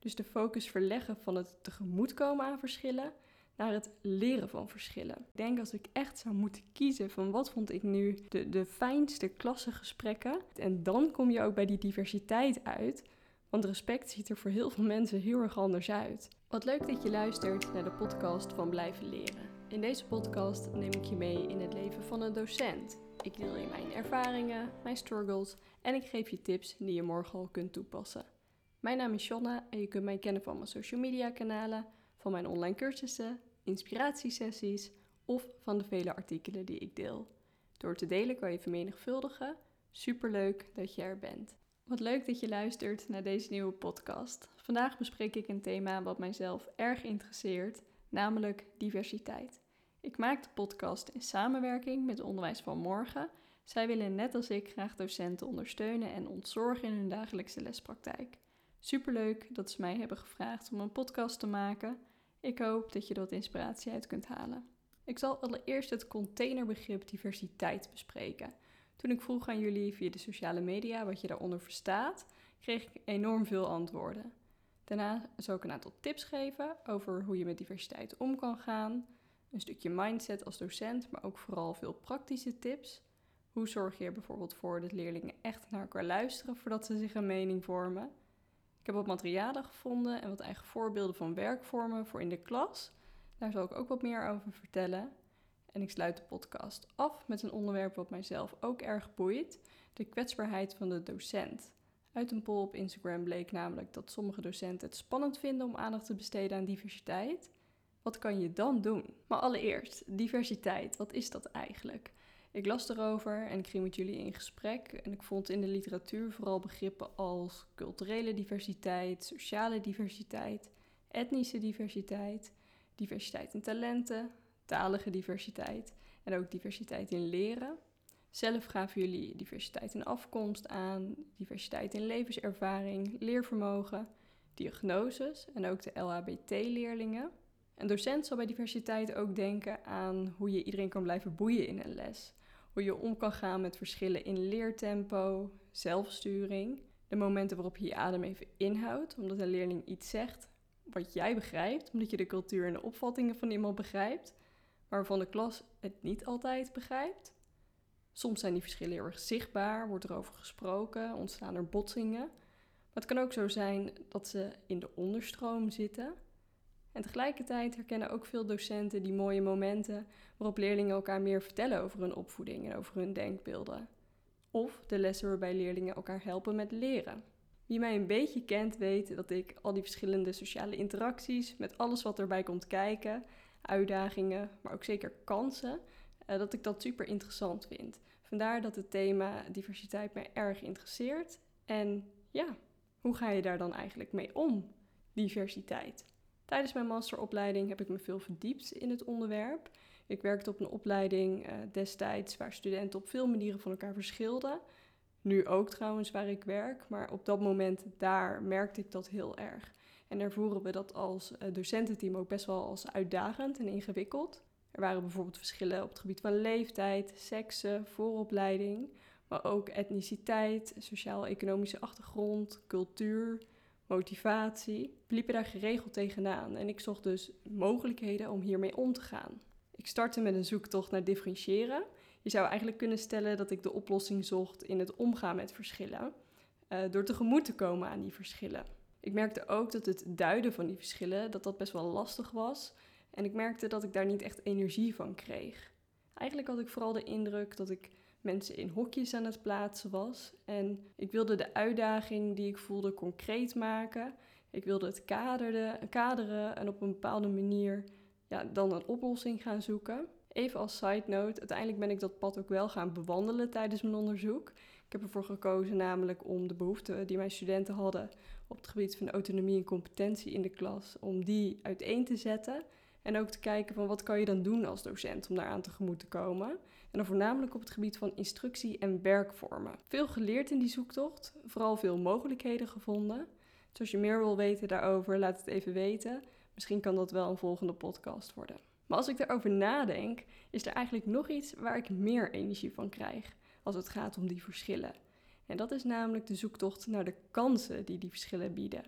Dus de focus verleggen van het tegemoetkomen aan verschillen naar het leren van verschillen. Ik denk als ik echt zou moeten kiezen van wat vond ik nu de, de fijnste klassengesprekken. En dan kom je ook bij die diversiteit uit. Want respect ziet er voor heel veel mensen heel erg anders uit. Wat leuk dat je luistert naar de podcast van Blijven Leren. In deze podcast neem ik je mee in het leven van een docent. Ik deel je mijn ervaringen, mijn struggles en ik geef je tips die je morgen al kunt toepassen. Mijn naam is Jonna en je kunt mij kennen van mijn social media kanalen, van mijn online cursussen, inspiratiesessies of van de vele artikelen die ik deel. Door te delen kan je vermenigvuldigen. Superleuk dat je er bent. Wat leuk dat je luistert naar deze nieuwe podcast. Vandaag bespreek ik een thema wat mijzelf erg interesseert, namelijk diversiteit. Ik maak de podcast in samenwerking met Onderwijs van Morgen. Zij willen net als ik graag docenten ondersteunen en ontzorgen in hun dagelijkse lespraktijk. Superleuk dat ze mij hebben gevraagd om een podcast te maken. Ik hoop dat je er wat inspiratie uit kunt halen. Ik zal allereerst het containerbegrip diversiteit bespreken. Toen ik vroeg aan jullie via de sociale media wat je daaronder verstaat, kreeg ik enorm veel antwoorden. Daarna zal ik een aantal tips geven over hoe je met diversiteit om kan gaan. Een stukje mindset als docent, maar ook vooral veel praktische tips. Hoe zorg je er bijvoorbeeld voor dat leerlingen echt naar elkaar luisteren voordat ze zich een mening vormen? Ik heb wat materialen gevonden en wat eigen voorbeelden van werkvormen voor in de klas. Daar zal ik ook wat meer over vertellen. En ik sluit de podcast af met een onderwerp wat mijzelf ook erg boeit: de kwetsbaarheid van de docent. Uit een poll op Instagram bleek namelijk dat sommige docenten het spannend vinden om aandacht te besteden aan diversiteit. Wat kan je dan doen? Maar allereerst, diversiteit, wat is dat eigenlijk? Ik las erover en ik ging met jullie in gesprek en ik vond in de literatuur vooral begrippen als culturele diversiteit, sociale diversiteit, etnische diversiteit, diversiteit in talenten, talige diversiteit en ook diversiteit in leren. Zelf gaven jullie diversiteit in afkomst aan, diversiteit in levenservaring, leervermogen, diagnoses en ook de LHBT-leerlingen. Een docent zal bij diversiteit ook denken aan hoe je iedereen kan blijven boeien in een les. Hoe je om kan gaan met verschillen in leertempo, zelfsturing. De momenten waarop je je adem even inhoudt, omdat een leerling iets zegt wat jij begrijpt, omdat je de cultuur en de opvattingen van iemand begrijpt, maar waarvan de klas het niet altijd begrijpt. Soms zijn die verschillen heel erg zichtbaar, wordt er over gesproken, ontstaan er botsingen. Maar het kan ook zo zijn dat ze in de onderstroom zitten en tegelijkertijd herkennen ook veel docenten die mooie momenten waarop leerlingen elkaar meer vertellen over hun opvoeding en over hun denkbeelden. Of de lessen waarbij leerlingen elkaar helpen met leren. Wie mij een beetje kent weet dat ik al die verschillende sociale interacties met alles wat erbij komt kijken, uitdagingen, maar ook zeker kansen, eh, dat ik dat super interessant vind. Vandaar dat het thema diversiteit mij erg interesseert. En ja, hoe ga je daar dan eigenlijk mee om? Diversiteit. Tijdens mijn masteropleiding heb ik me veel verdiept in het onderwerp. Ik werkte op een opleiding uh, destijds waar studenten op veel manieren van elkaar verschilden. Nu ook trouwens waar ik werk, maar op dat moment daar merkte ik dat heel erg. En ervoeren we dat als uh, docententeam ook best wel als uitdagend en ingewikkeld. Er waren bijvoorbeeld verschillen op het gebied van leeftijd, seksen, vooropleiding, maar ook etniciteit, sociaal-economische achtergrond, cultuur, motivatie, liepen daar geregeld tegenaan en ik zocht dus mogelijkheden om hiermee om te gaan. Ik startte met een zoektocht naar differentiëren. Je zou eigenlijk kunnen stellen dat ik de oplossing zocht in het omgaan met verschillen, uh, door tegemoet te komen aan die verschillen. Ik merkte ook dat het duiden van die verschillen, dat dat best wel lastig was en ik merkte dat ik daar niet echt energie van kreeg. Eigenlijk had ik vooral de indruk dat ik mensen in hokjes aan het plaatsen was. En ik wilde de uitdaging die ik voelde concreet maken. Ik wilde het kaderen, kaderen en op een bepaalde manier ja, dan een oplossing gaan zoeken. Even als side note, uiteindelijk ben ik dat pad ook wel gaan bewandelen tijdens mijn onderzoek. Ik heb ervoor gekozen namelijk om de behoeften die mijn studenten hadden op het gebied van autonomie en competentie in de klas, om die uiteen te zetten. En ook te kijken van wat kan je dan doen als docent om daaraan tegemoet te komen. En dan voornamelijk op het gebied van instructie en werkvormen. Veel geleerd in die zoektocht, vooral veel mogelijkheden gevonden. Dus als je meer wil weten daarover, laat het even weten. Misschien kan dat wel een volgende podcast worden. Maar als ik erover nadenk, is er eigenlijk nog iets waar ik meer energie van krijg als het gaat om die verschillen. En dat is namelijk de zoektocht naar de kansen die die verschillen bieden.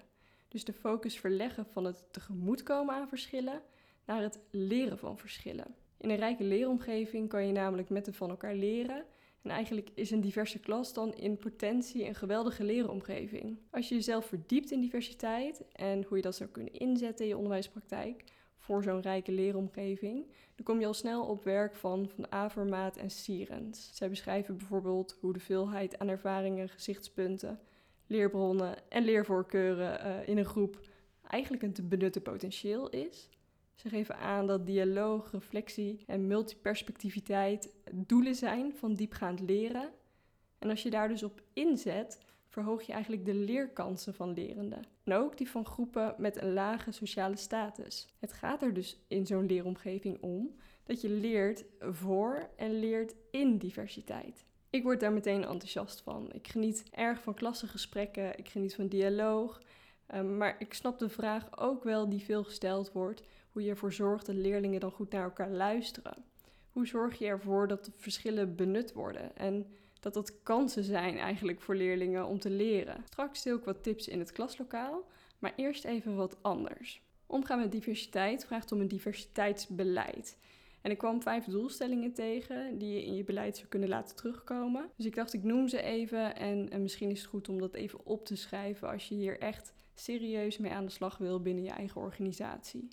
Dus de focus verleggen van het tegemoetkomen aan verschillen naar het leren van verschillen. In een rijke leeromgeving kan je namelijk met en van elkaar leren. En eigenlijk is een diverse klas dan in potentie een geweldige leeromgeving. Als je jezelf verdiept in diversiteit en hoe je dat zou kunnen inzetten in je onderwijspraktijk voor zo'n rijke leeromgeving, dan kom je al snel op werk van Van Avermaat en Sierens. Zij beschrijven bijvoorbeeld hoe de veelheid aan ervaringen, gezichtspunten, leerbronnen en leervoorkeuren uh, in een groep eigenlijk een te benutten potentieel is. Ze geven aan dat dialoog, reflectie en multiperspectiviteit doelen zijn van diepgaand leren. En als je daar dus op inzet, verhoog je eigenlijk de leerkansen van lerenden. En ook die van groepen met een lage sociale status. Het gaat er dus in zo'n leeromgeving om dat je leert voor en leert in diversiteit. Ik word daar meteen enthousiast van. Ik geniet erg van klassengesprekken, ik geniet van dialoog. Ehm, maar ik snap de vraag ook wel die veel gesteld wordt: hoe je ervoor zorgt dat leerlingen dan goed naar elkaar luisteren. Hoe zorg je ervoor dat de verschillen benut worden en dat dat kansen zijn eigenlijk voor leerlingen om te leren. Straks deel ik wat tips in het klaslokaal, maar eerst even wat anders. Omgaan met diversiteit vraagt om een diversiteitsbeleid. En ik kwam vijf doelstellingen tegen die je in je beleid zou kunnen laten terugkomen. Dus ik dacht, ik noem ze even en, en misschien is het goed om dat even op te schrijven als je hier echt serieus mee aan de slag wil binnen je eigen organisatie.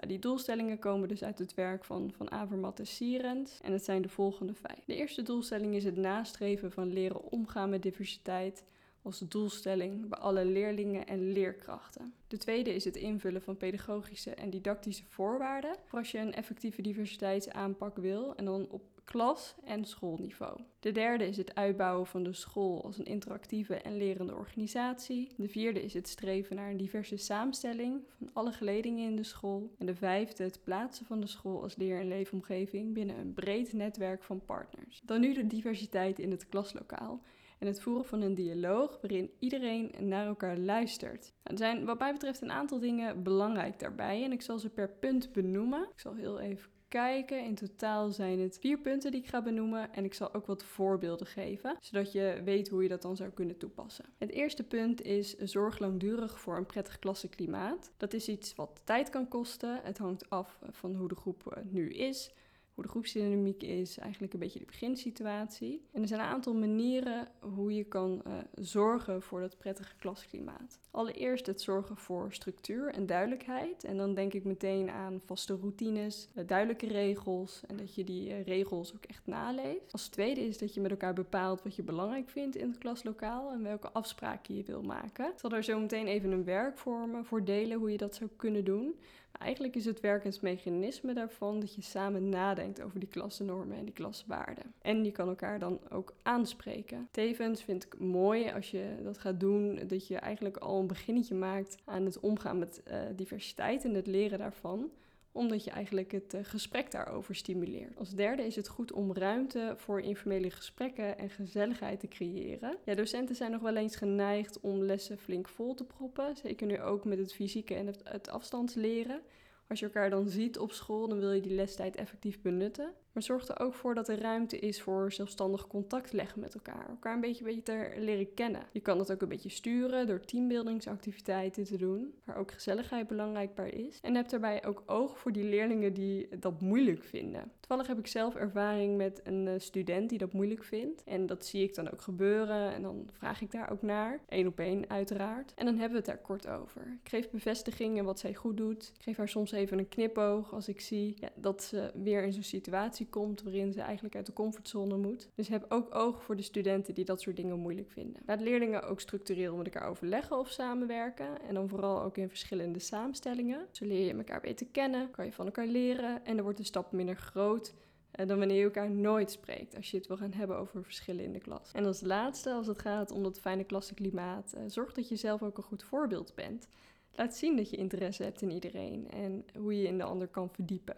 Nou, die doelstellingen komen dus uit het werk van, van Avermatt en Sierens en het zijn de volgende vijf. De eerste doelstelling is het nastreven van leren omgaan met diversiteit als doelstelling bij alle leerlingen en leerkrachten. De tweede is het invullen van pedagogische en didactische voorwaarden voor als je een effectieve diversiteitsaanpak wil en dan op klas- en schoolniveau. De derde is het uitbouwen van de school als een interactieve en lerende organisatie. De vierde is het streven naar een diverse samenstelling van alle geledingen in de school. En de vijfde het plaatsen van de school als leer- en leefomgeving binnen een breed netwerk van partners. Dan nu de diversiteit in het klaslokaal en het voeren van een dialoog waarin iedereen naar elkaar luistert. Nou, er zijn wat mij betreft een aantal dingen belangrijk daarbij en ik zal ze per punt benoemen. Ik zal heel even kijken. In totaal zijn het vier punten die ik ga benoemen en ik zal ook wat voorbeelden geven, zodat je weet hoe je dat dan zou kunnen toepassen. Het eerste punt is zorg langdurig voor een prettig klassenklimaat. Dat is iets wat tijd kan kosten. Het hangt af van hoe de groep eh, nu is hoe de groepsdynamiek is, eigenlijk een beetje de beginsituatie. En er zijn een aantal manieren hoe je kan uh, zorgen voor dat prettige klasklimaat. Allereerst het zorgen voor structuur en duidelijkheid. En dan denk ik meteen aan vaste routines, uh, duidelijke regels en dat je die uh, regels ook echt naleeft. Als tweede is dat je met elkaar bepaalt wat je belangrijk vindt in het klaslokaal en welke afspraken je wil maken. Ik zal daar zo meteen even een werk vormen voor delen hoe je dat zou kunnen doen. Eigenlijk is het werkensmechanisme daarvan dat je samen nadenkt over die klassennormen en die klassenwaarden. En je kan elkaar dan ook aanspreken. Tevens vind ik mooi als je dat gaat doen, dat je eigenlijk al een beginnetje maakt aan het omgaan met uh, diversiteit en het leren daarvan omdat je eigenlijk het uh, gesprek daarover stimuleert. Als derde is het goed om ruimte voor informele gesprekken en gezelligheid te creëren. Ja, docenten zijn nog wel eens geneigd om lessen flink vol te proppen, zeker nu ook met het fysieke en het afstandsleren. Als je elkaar dan ziet op school, dan wil je die lestijd effectief benutten. Maar zorg er ook voor dat er ruimte is voor zelfstandig contact leggen met elkaar. Elkaar een beetje beter leren kennen. Je kan dat ook een beetje sturen door teambuildingsactiviteiten te doen, waar ook gezelligheid belangrijkbaar is. En heb daarbij ook oog voor die leerlingen die dat moeilijk vinden. Toevallig heb ik zelf ervaring met een eh, student die dat moeilijk vindt. En dat zie ik dan ook gebeuren en dan vraag ik daar ook naar. Eén op één uiteraard. En dan hebben we het daar kort over. Ik geef bevestigingen wat zij goed doet. Ik geef haar soms even een knipoog als ik zie ja, dat ze weer in zo'n situatie komt waarin ze eigenlijk uit de comfortzone moet. Dus heb ook oog voor de studenten die dat soort dingen moeilijk vinden. Laat leerlingen ook structureel met elkaar overleggen of samenwerken en dan vooral ook in verschillende samenstellingen. Zo leer je elkaar beter kennen, kan je van elkaar leren en dan wordt de stap minder groot eh, dan wanneer je elkaar nooit spreekt als je het wil gaan hebben over verschillen in de klas. En als laatste, als het gaat om dat fijne klassenklimaat, uh, zorg dat je zelf ook een goed voorbeeld bent. Laat zien dat je interesse hebt in iedereen en hoe je in de ander kan verdiepen.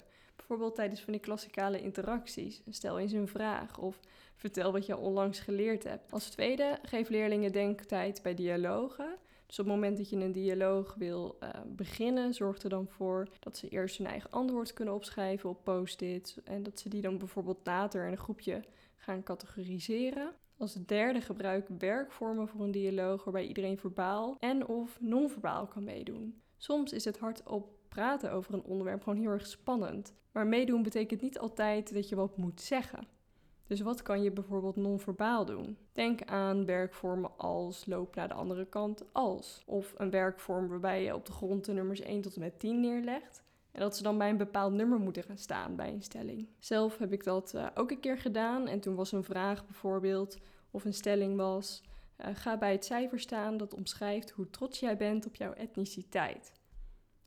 Bijvoorbeeld tijdens van die klassikale interacties. Stel eens een vraag of vertel wat je onlangs geleerd hebt. Als tweede, geef leerlingen denktijd bij dialogen. Dus op het moment dat je een dialoog wil uh, beginnen, zorg er dan voor dat ze eerst hun eigen antwoord kunnen opschrijven op post-its. En dat ze die dan bijvoorbeeld later in een groepje gaan categoriseren. Als derde gebruik werkvormen voor een dialoog waarbij iedereen verbaal en of non-verbaal kan meedoen. Soms is het hardop praten over een onderwerp gewoon heel erg spannend. Maar meedoen betekent niet altijd dat je wat moet zeggen. Dus wat kan je bijvoorbeeld non-verbaal doen? Denk aan werkvormen als loop naar de andere kant als. Of een werkvorm waarbij je op de grond de nummers 1 tot en met 10 neerlegt. En dat ze dan bij een bepaald nummer moeten gaan staan bij een stelling. Zelf heb ik dat uh, ook een keer gedaan. En toen was een vraag bijvoorbeeld of een stelling was: uh, ga bij het cijfer staan dat omschrijft hoe trots jij bent op jouw etniciteit.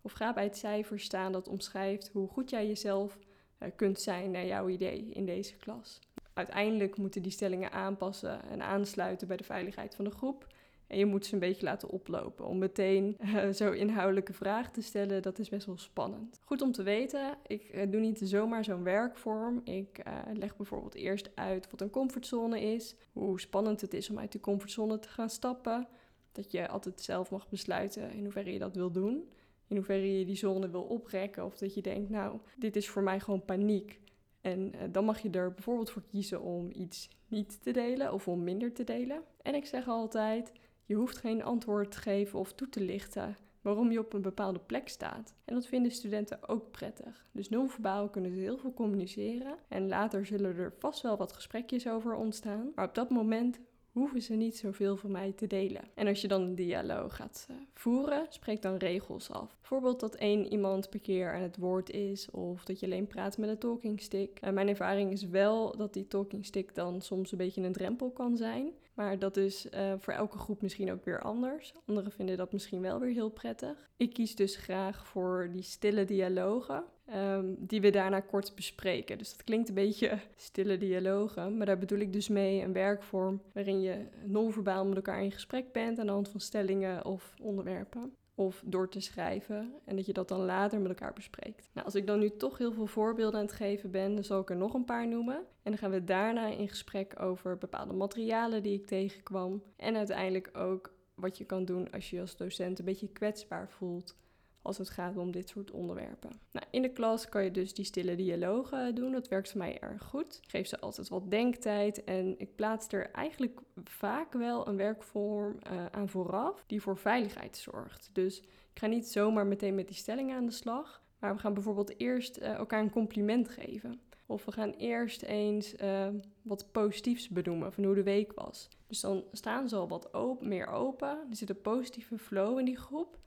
Of ga bij het cijfer staan dat omschrijft hoe goed jij jezelf uh, kunt zijn naar jouw idee in deze klas. Uiteindelijk moeten die stellingen aanpassen en aansluiten bij de veiligheid van de groep. En je moet ze een beetje laten oplopen. Om meteen uh, zo inhoudelijke vragen te stellen, dat is best wel spannend. Goed om te weten, ik uh, doe niet zomaar zo'n werkvorm. Ik leg bijvoorbeeld eerst uit wat een comfortzone is. Hoe spannend het is om uit die comfortzone te gaan stappen. Dat je altijd zelf mag besluiten in hoeverre je dat wil doen. In hoeverre je die zone wil oprekken. Of dat je denkt, nou, dit is voor mij gewoon paniek. En dan mag je er bijvoorbeeld voor kiezen om iets niet te delen of om minder te delen. En ik zeg altijd, je hoeft geen antwoord te geven of toe te lichten waarom je op een bepaalde plek staat. En dat vinden studenten ook prettig. Dus non-verbaal kunnen ze heel veel communiceren en later zullen er vast wel wat gesprekjes over ontstaan. Maar op dat moment hoeven ze niet zoveel van mij te delen. En als je dan een dialoog gaat uh, voeren, spreek dan regels af. Bijvoorbeeld dat één iemand per keer aan het woord is of dat je alleen praat met een talking stick. Uh, mijn ervaring is wel dat die talking stick dan soms een beetje een drempel kan zijn. Maar dat is uh, voor elke groep misschien ook weer anders. Anderen vinden dat misschien wel weer heel prettig. Ik kies dus graag voor die stille dialogen. Um, die we daarna kort bespreken. Dus dat klinkt een beetje stille dialogen, maar daar bedoel ik dus mee een werkvorm waarin je non-verbaal met elkaar in gesprek bent aan de hand van stellingen of onderwerpen. Of door te schrijven en dat je dat dan later met elkaar bespreekt. Nou, als ik dan nu toch heel veel voorbeelden aan het geven ben, dan zal ik er nog een paar noemen. En dan gaan we daarna in gesprek over bepaalde materialen die ik tegenkwam. En uiteindelijk ook wat je kan doen als je als docent een beetje kwetsbaar voelt als het gaat om dit soort onderwerpen. Nou, in de klas kan je dus die stille dialogen doen. Dat werkt voor mij erg goed. Geef ze altijd wat denktijd en ik plaats er eigenlijk vaak wel een werkvorm uh, aan vooraf die voor veiligheid zorgt. Dus ik ga niet zomaar meteen met die stellingen aan de slag, maar we gaan bijvoorbeeld eerst uh, elkaar een compliment geven. Of we gaan eerst eens wat positiefs benoemen van hoe de week was. Dus dan staan ze al wat open, meer open. Er zit een positieve flow in die groep.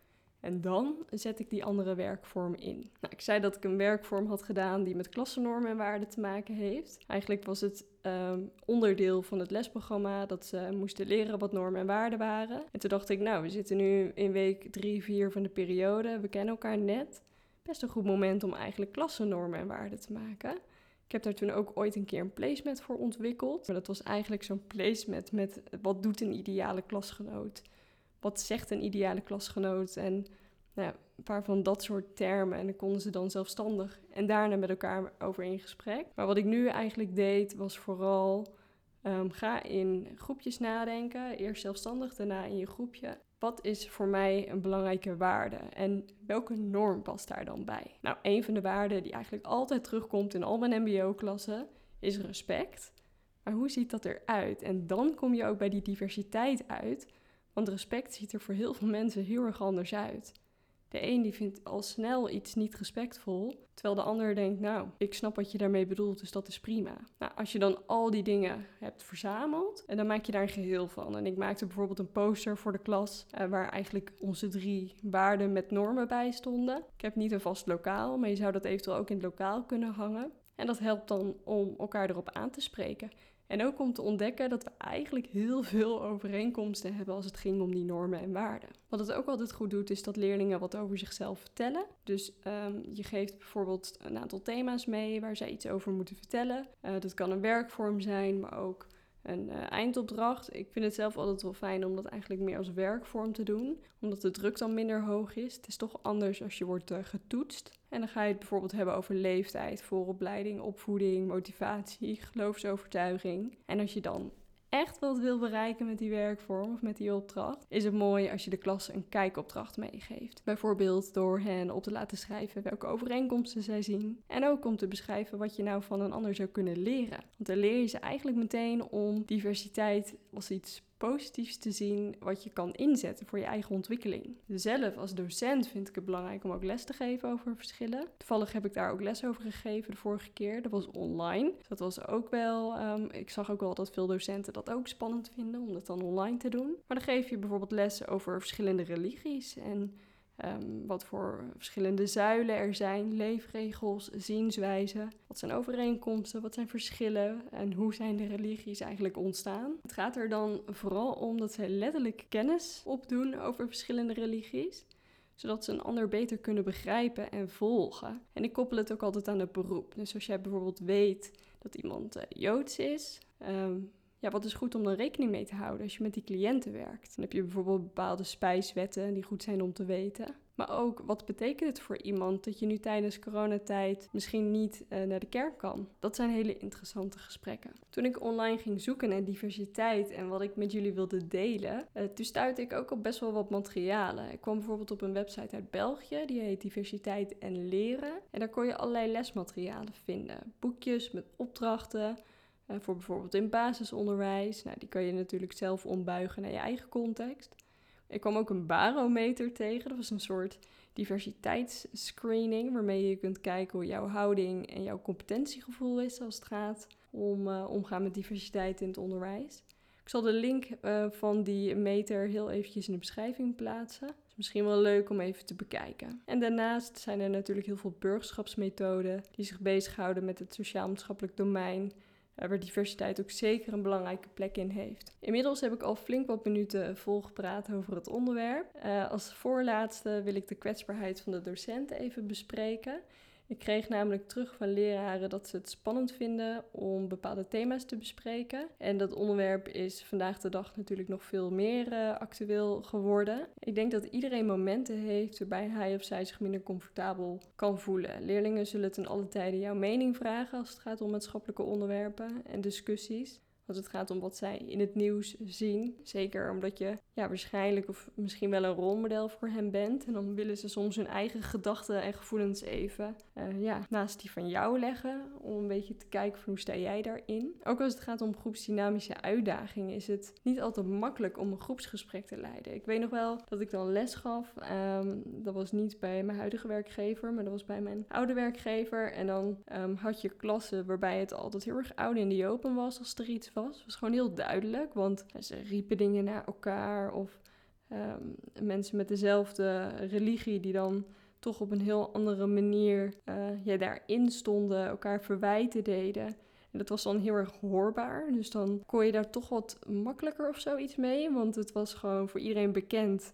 En dan zet ik die andere werkvorm in. Nou, ik zei dat ik een werkvorm had gedaan die met klassennormen en waarden te maken heeft. Eigenlijk was het um, onderdeel van het lesprogramma dat ze moesten leren wat normen en waarden waren. En toen dacht ik, nou, we zitten nu in week 3, 4 van de periode. We kennen elkaar net. Best een goed moment om eigenlijk klassennormen en waarden te maken. Ik heb daar toen ook ooit een keer een placement voor ontwikkeld. Maar dat was eigenlijk zo'n placement met wat doet een ideale klasgenoot wat zegt een ideale klasgenoot en nou een paar van dat soort termen. En dan konden ze dan zelfstandig en daarna met elkaar over in gesprek. Maar wat ik nu eigenlijk deed was vooral um, ga in groepjes nadenken. Eerst zelfstandig, daarna in je groepje. Wat is voor mij een belangrijke waarde en welke norm past daar dan bij? Nou, een van de waarden die eigenlijk altijd terugkomt in al mijn MBO-klassen is respect. Maar hoe ziet dat eruit? En dan kom je ook bij die diversiteit uit. Want respect ziet er voor heel veel mensen heel erg anders uit. De een die vindt al snel iets niet respectvol, terwijl de ander denkt, nou, ik snap wat je daarmee bedoelt, dus dat is prima. Nou, als je dan al die dingen hebt verzameld, en dan maak je daar een geheel van. En ik maakte bijvoorbeeld een poster voor de klas, uh, waar eigenlijk onze drie waarden met normen bij stonden. Ik heb niet een vast lokaal, maar je zou dat eventueel ook in het lokaal kunnen hangen. En dat helpt dan om elkaar erop aan te spreken. En ook om te ontdekken dat we eigenlijk heel veel overeenkomsten hebben als het ging om die normen en waarden. Wat het ook altijd goed doet, is dat leerlingen wat over zichzelf vertellen. Dus um, je geeft bijvoorbeeld een aantal thema's mee waar zij iets over moeten vertellen. Uh, dat kan een werkvorm zijn, maar ook een uh, eindopdracht. Ik vind het zelf altijd wel fijn om dat eigenlijk meer als werkvorm te doen, omdat de druk dan minder hoog is. Het is toch anders als je wordt uh, getoetst. En dan ga je het bijvoorbeeld hebben over leeftijd, vooropleiding, opvoeding, motivatie, geloofsovertuiging. En als je dan echt wat wil bereiken met die werkvorm of met die opdracht, is het mooi als je de klas een kijkopdracht meegeeft. Bijvoorbeeld door hen op te laten schrijven welke overeenkomsten zij zien. En ook om te beschrijven wat je nou van een ander zou kunnen leren. Want dan leer je ze eigenlijk meteen om diversiteit als iets positiefs te zien wat je kan inzetten voor je eigen ontwikkeling. Zelf als docent vind ik het belangrijk om ook les te geven over verschillen. Toevallig heb ik daar ook les over gegeven de vorige keer. Dat was online. Dus dat was ook wel. Um, ik zag ook wel dat veel docenten dat ook spannend vinden om dat dan online te doen. Maar dan geef je bijvoorbeeld lessen over verschillende religies en Ehm, wat voor verschillende zuilen er zijn, leefregels, zienswijzen. Wat zijn overeenkomsten, wat zijn verschillen en hoe zijn de religies eigenlijk ontstaan. Het gaat er dan vooral om dat zij letterlijk kennis opdoen over verschillende religies zodat ze een ander beter kunnen begrijpen en volgen. En ik koppel het ook altijd aan het beroep. Dus als jij bijvoorbeeld weet dat iemand uh, Joods is, ehm, ja, wat is goed om dan rekening mee te houden als je met die cliënten werkt? Dan heb je bijvoorbeeld bepaalde spijswetten die goed zijn om te weten. Maar ook, wat betekent het voor iemand dat je nu tijdens coronatijd misschien niet uh, naar de kerk kan? Dat zijn hele interessante gesprekken. Toen ik online ging zoeken naar diversiteit en wat ik met jullie wilde delen, uh, toen stuitte ik ook op best wel wat materialen. Ik kwam bijvoorbeeld op een website uit België, die heet Diversiteit en Leren. En daar kon je allerlei lesmaterialen vinden. Boekjes met opdrachten, voor bijvoorbeeld in basisonderwijs. Nou, die kan je natuurlijk zelf ombuigen naar je eigen context. Ik kwam ook een barometer tegen. Dat was een soort diversiteitsscreening waarmee je kunt kijken hoe jouw houding en jouw competentiegevoel is als het gaat om uh, omgaan met diversiteit in het onderwijs. Ik zal de link uh, van die meter heel eventjes in de beschrijving plaatsen. Is misschien wel leuk om even te bekijken. En daarnaast zijn er natuurlijk heel veel burgerschapsmethoden die zich bezighouden met het sociaal-maatschappelijk domein waar diversiteit ook zeker een belangrijke plek in heeft. Inmiddels heb ik al flink wat minuten volgepraat over het onderwerp. Uh, als voorlaatste wil ik de kwetsbaarheid van de docenten even bespreken. Ik kreeg namelijk terug van leraren dat ze het spannend vinden om bepaalde thema's te bespreken. En dat onderwerp is vandaag de dag natuurlijk nog veel meer uh, actueel geworden. Ik denk dat iedereen momenten heeft waarbij hij of zij zich minder comfortabel kan voelen. Leerlingen zullen ten alle tijden jouw mening vragen als het gaat om maatschappelijke onderwerpen en discussies. Want het gaat om wat zij in het nieuws zien. Zeker omdat je ja, waarschijnlijk of misschien wel een rolmodel voor hen bent. En dan willen ze soms hun eigen gedachten en gevoelens even uh, ja, naast die van jou leggen. Om een beetje te kijken van hoe sta jij daarin. Ook als het gaat om groepsdynamische uitdagingen is het niet altijd makkelijk om een groepsgesprek te leiden. Ik weet nog wel dat ik dan les gaf. Um, dat was niet bij mijn huidige werkgever, maar dat was bij mijn oude werkgever. En dan um, had je klassen waarbij het altijd heel erg oud in de open was als er iets was. Het was gewoon heel duidelijk, want ze riepen dingen naar elkaar of um, mensen met dezelfde religie die dan toch op een heel andere manier uh, ja, daarin stonden, elkaar verwijten deden. En dat was dan heel erg hoorbaar. Dus dan kon je daar toch wat makkelijker of zoiets mee. Want het was gewoon voor iedereen bekend.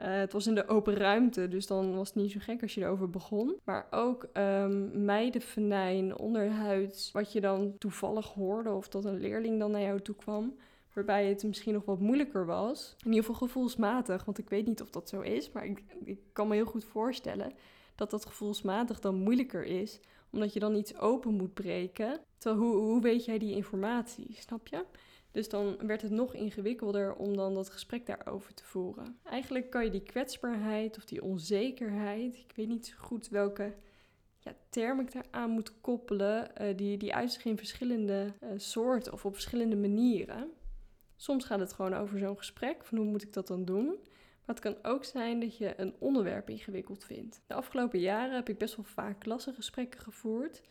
Uh, het was in de open ruimte, dus dan was het niet zo gek als je erover begon. Maar ook um, meidenvenijn, onderhuids, wat je dan toevallig hoorde of dat een leerling dan naar jou toe kwam waarbij het misschien nog wat moeilijker was. In ieder geval gevoelsmatig, want ik weet niet of dat zo is, maar ik kan me heel goed voorstellen dat dat gevoelsmatig dan moeilijker is, omdat je dan iets open moet breken. Terwijl hoe, hoe weet jij die informatie, snap je? Dus dan werd het nog ingewikkelder om dan dat gesprek daarover te voeren. Eigenlijk kan je die kwetsbaarheid of die onzekerheid, ik weet niet zo goed welke ja, term ik daaraan moet koppelen, uh, die, die uit in verschillende uh, soorten of op verschillende manieren. Soms gaat het gewoon over zo'n gesprek, van hoe moet ik dat dan doen? Maar het kan ook zijn dat je een onderwerp ingewikkeld vindt. De afgelopen jaren heb ik best wel vaak klassengesprekken gevoerd.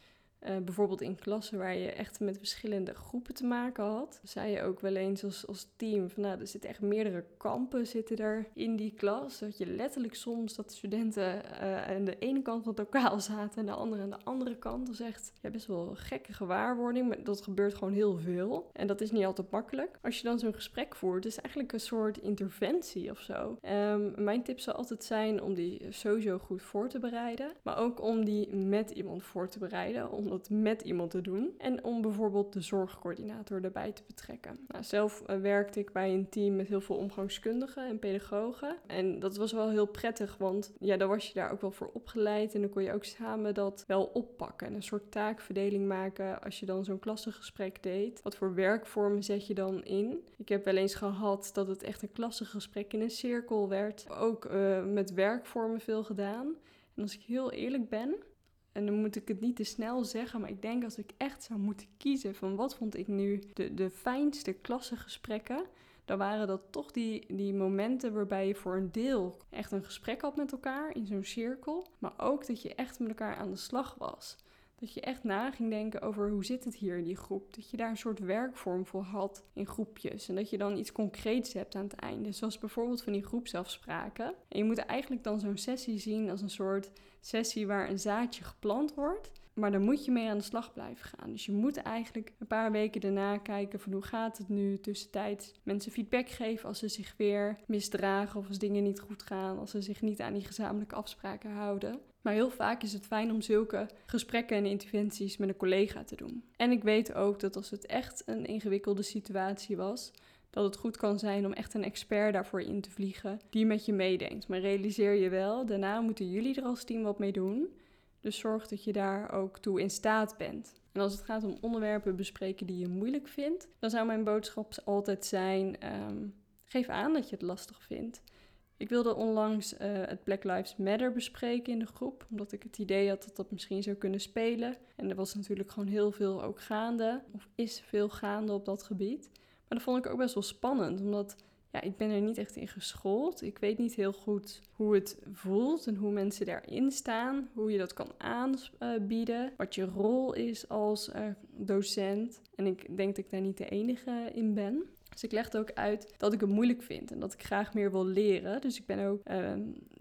Uh, bijvoorbeeld in klassen waar je echt met verschillende groepen te maken had. Zei je ook wel eens als, als team van nou, er zitten echt meerdere kampen zitten er in die klas. Dat je letterlijk soms dat studenten uh, aan de ene kant van het lokaal zaten en de andere aan de andere kant. Dat is echt ja, best wel gekke gewaarwording, maar dat gebeurt gewoon heel veel. En dat is niet altijd makkelijk. Als je dan zo'n gesprek voert, is eigenlijk een soort interventie of zo. Um, mijn tip zou altijd zijn om die sowieso goed voor te bereiden, maar ook om die met iemand voor te bereiden. Om om dat met iemand te doen. En om bijvoorbeeld de zorgcoördinator erbij te betrekken. Nou, zelf uh, werkte ik bij een team met heel veel omgangskundigen en pedagogen. En dat was wel heel prettig, want ja, dan was je daar ook wel voor opgeleid. En dan kon je ook samen dat wel oppakken. En een soort taakverdeling maken als je dan zo'n klassengesprek deed. Wat voor werkvormen zet je dan in? Ik heb wel eens gehad dat het echt een klassengesprek in een cirkel werd. Ook uh, met werkvormen veel gedaan. En als ik heel eerlijk ben, en dan moet ik het niet te snel zeggen, maar ik denk als ik echt zou moeten kiezen van wat vond ik nu de, de fijnste klassengesprekken, dan waren dat toch die, die momenten waarbij je voor een deel echt een gesprek had met elkaar in zo'n cirkel, maar ook dat je echt met elkaar aan de slag was. Dat je echt na ging denken over hoe zit het hier in die groep. Dat je daar een soort werkvorm voor had in groepjes. En dat je dan iets concreets hebt aan het einde. Zoals bijvoorbeeld van die groepsafspraken. En je moet eigenlijk dan zo'n sessie zien als een soort sessie waar een zaadje geplant wordt. Maar daar moet je mee aan de slag blijven gaan. Dus je moet eigenlijk een paar weken daarna kijken van hoe gaat het nu tussentijds. Mensen feedback geven als ze zich weer misdragen of als dingen niet goed gaan. Als ze zich niet aan die gezamenlijke afspraken houden. Maar heel vaak is het fijn om zulke gesprekken en interventies met een collega te doen. En ik weet ook dat als het echt een ingewikkelde situatie was, dat het goed kan zijn om echt een expert daarvoor in te vliegen die met je meedenkt. Maar realiseer je wel, daarna moeten jullie er als team wat mee doen. Dus zorg dat je daar ook toe in staat bent. En als het gaat om onderwerpen bespreken die je moeilijk vindt, dan zou mijn boodschap altijd zijn: um, geef aan dat je het lastig vindt. Ik wilde onlangs uh, het Black Lives Matter bespreken in de groep, omdat ik het idee had dat dat misschien zou kunnen spelen. En er was natuurlijk gewoon heel veel ook gaande, of is veel gaande op dat gebied. Maar dat vond ik ook best wel spannend, omdat ja, ik ben er niet echt in geschoold. Ik weet niet heel goed hoe het voelt en hoe mensen daarin staan, hoe je dat kan aanbieden, wat je rol is als uh, docent. En ik denk dat ik daar niet de enige in ben. Dus ik legde ook uit dat ik het moeilijk vind en dat ik graag meer wil leren. Dus ik ben ook uh,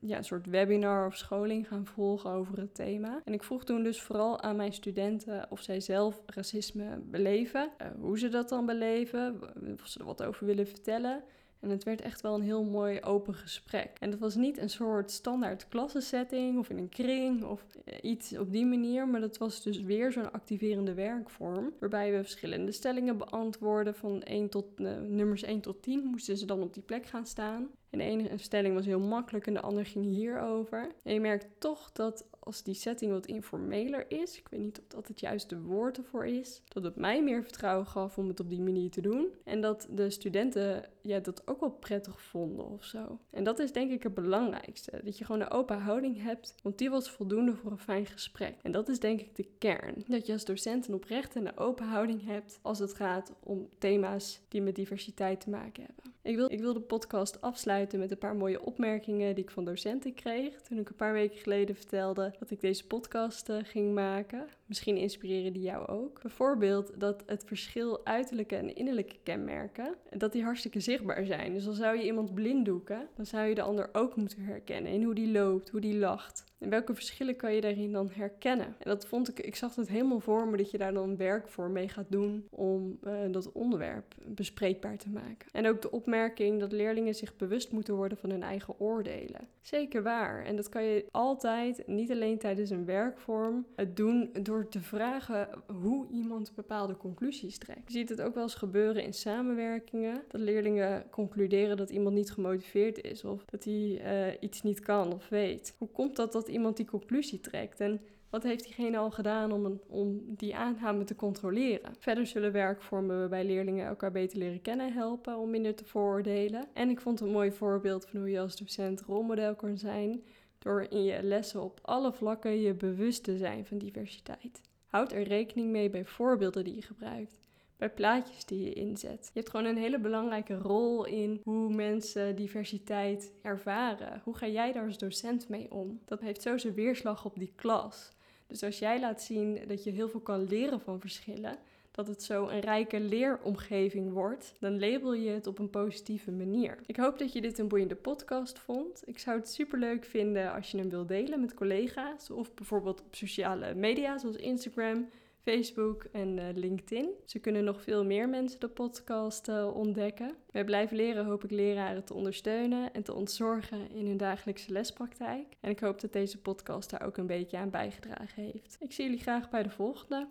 ja, een soort webinar of scholing gaan volgen over het thema. En ik vroeg toen dus vooral aan mijn studenten of zij zelf racisme beleven, uh, hoe ze dat dan beleven, of ze er wat over willen vertellen. En het werd echt wel een heel mooi open gesprek. En dat was niet een soort standaard klassensetting of in een kring of eh, iets op die manier. Maar dat was dus weer zo'n activerende werkvorm. Waarbij we verschillende stellingen beantwoorden van 1 tot, uh, nummers 1 tot 10 moesten ze dan op die plek gaan staan. En de ene stelling was heel makkelijk en de andere ging hierover. En je merkt toch dat als die setting wat informeler is, ik weet niet of dat het juiste woord ervoor is, dat het mij meer vertrouwen gaf om het op die manier te doen. En dat de studenten ja, dat ook wel prettig vonden of zo. En dat is denk ik het belangrijkste. Dat je gewoon een open houding hebt, want die was voldoende voor een fijn gesprek. En dat is denk ik de kern. Dat je als docent een oprechte en een open houding hebt als het gaat om thema's die met diversiteit te maken hebben. Ik wil, ik wil de podcast afsluiten met een paar mooie opmerkingen die ik van docenten kreeg. Toen ik een paar weken geleden vertelde dat ik deze podcast uh, ging maken. Misschien inspireren die jou ook. Bijvoorbeeld dat het verschil uiterlijke en innerlijke kenmerken, dat die hartstikke zichtbaar zijn. Dus al zou je iemand blinddoeken, dan zou je de ander ook moeten herkennen in hoe die loopt, hoe die lacht. En welke verschillen kan je daarin dan herkennen? En dat vond ik, ik zag het helemaal voor me dat je daar dan werk voor mee gaat doen om uh, dat onderwerp bespreekbaar te maken. En ook de opmerking dat leerlingen zich bewust moeten worden van hun eigen oordelen. Zeker waar. En dat kan je altijd, niet alleen tijdens een werkvorm, het doen door te vragen hoe iemand bepaalde conclusies trekt. Je ziet het ook wel eens gebeuren in samenwerkingen, dat leerlingen concluderen dat iemand niet gemotiveerd is of dat hij uh, iets niet kan of weet. Hoe komt dat dat iemand die conclusie trekt? En wat heeft diegene al gedaan om, om die aanname te controleren? Verder zullen werkvormen waarbij leerlingen elkaar beter leren kennen helpen om minder te vooroordelen. En ik vond een mooi voorbeeld van hoe je als docent rolmodel kan zijn door in je lessen op alle vlakken je bewust te zijn van diversiteit. Houd er rekening mee bij voorbeelden die je gebruikt, bij plaatjes die je inzet. Je hebt gewoon een hele belangrijke rol in hoe mensen diversiteit ervaren. Hoe ga jij daar als docent mee om? Dat heeft zo zijn weerslag op die klas. Dus als jij laat zien dat je heel veel kan leren van verschillen, dat het zo een rijke leeromgeving wordt, dan label je het op een positieve manier. Ik hoop dat je dit een boeiende podcast vond. Ik zou het super leuk vinden als je hem wilt delen met collega's of bijvoorbeeld op sociale media zoals Instagram, Facebook en eh, LinkedIn. Zo kunnen nog veel meer mensen de podcast uh, ontdekken. Bij Blijven Leren hoop ik leraren te ondersteunen en te ontzorgen in hun dagelijkse lespraktijk. En ik hoop dat deze podcast daar ook een beetje aan bijgedragen heeft. Ik zie jullie graag bij de volgende.